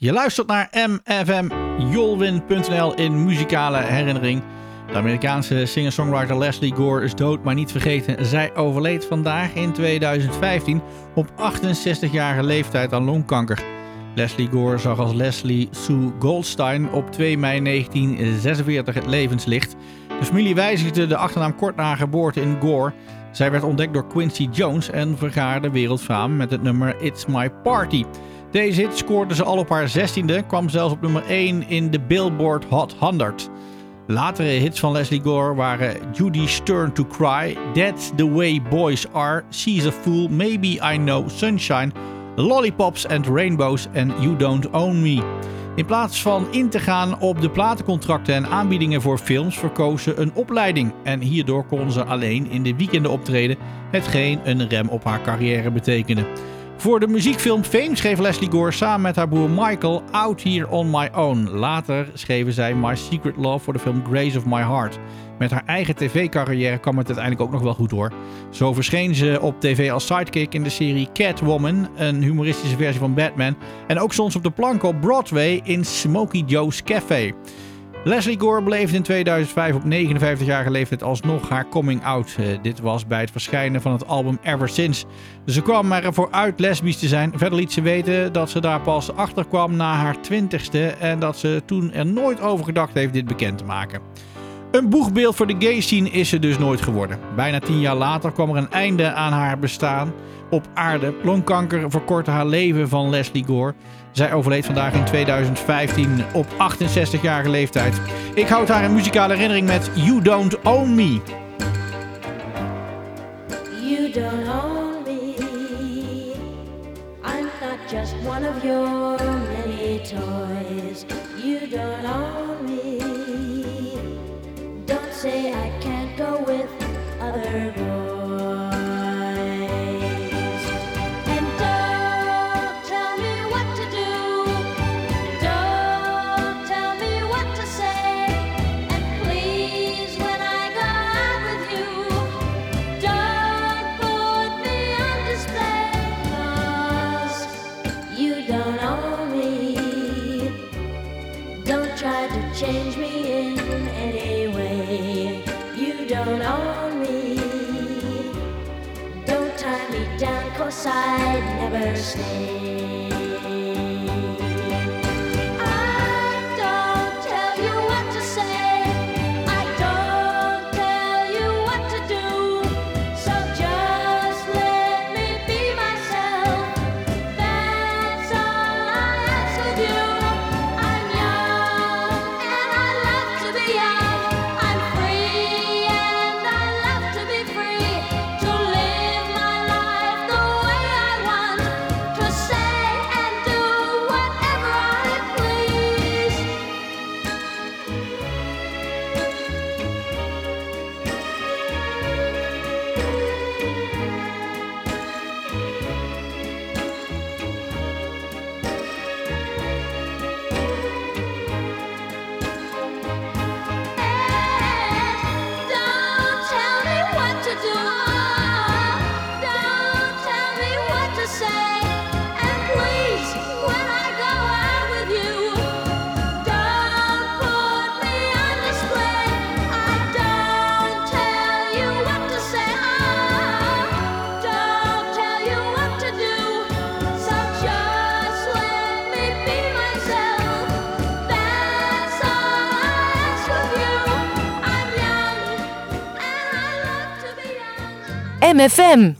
Je luistert naar MFM Jolwin.nl in muzikale herinnering. De Amerikaanse singer-songwriter Leslie Gore is dood, maar niet vergeten. Zij overleed vandaag in 2015 op 68-jarige leeftijd aan longkanker. Leslie Gore zag als Leslie Sue Goldstein op 2 mei 1946 het levenslicht. De familie wijzigde de achternaam kort na geboorte in Gore. Zij werd ontdekt door Quincy Jones en vergaarde wereldfaam met het nummer It's My Party. Deze hit scoorde ze al op haar 16e, kwam zelfs op nummer 1 in de Billboard Hot 100. Latere hits van Leslie Gore waren Judy's Turn to Cry, That's the Way Boys Are, She's a Fool, Maybe I Know, Sunshine, Lollipops and Rainbows en You Don't Own Me. In plaats van in te gaan op de platencontracten en aanbiedingen voor films, verkoos ze een opleiding. En hierdoor kon ze alleen in de weekenden optreden, hetgeen een rem op haar carrière betekende. Voor de muziekfilm Fame schreef Leslie Gore samen met haar broer Michael Out Here On My Own. Later schreven zij My Secret Love voor de film Grace of My Heart. Met haar eigen tv-carrière kwam het uiteindelijk ook nog wel goed hoor. Zo verscheen ze op tv als sidekick in de serie Catwoman, een humoristische versie van Batman. En ook ze op de plank op Broadway in Smokey Joe's Café. Leslie Gore beleefde in 2005 op 59-jarige leeftijd alsnog haar coming out. Uh, dit was bij het verschijnen van het album Ever Since. Ze kwam ervoor uit lesbisch te zijn. Verder liet ze weten dat ze daar pas achter kwam na haar 20ste en dat ze toen er nooit over gedacht heeft dit bekend te maken. Een boegbeeld voor de gay scene is ze dus nooit geworden. Bijna tien jaar later kwam er een einde aan haar bestaan op aarde. Longkanker verkortte haar leven van Leslie Gore. Zij overleed vandaag in 2015 op 68-jarige leeftijd. Ik houd haar in muzikale herinnering met You Don't Own Me. You don't own me. I'm not just one of your many toys. You don't own me. Say I can't go with other boys. And don't tell me what to do. Don't tell me what to say. And please, when I go out with you, don't put me on display. 'Cause you don't own me. Don't try to change me in any don't own me. Don't tie me down, cause I'd never stay. MFM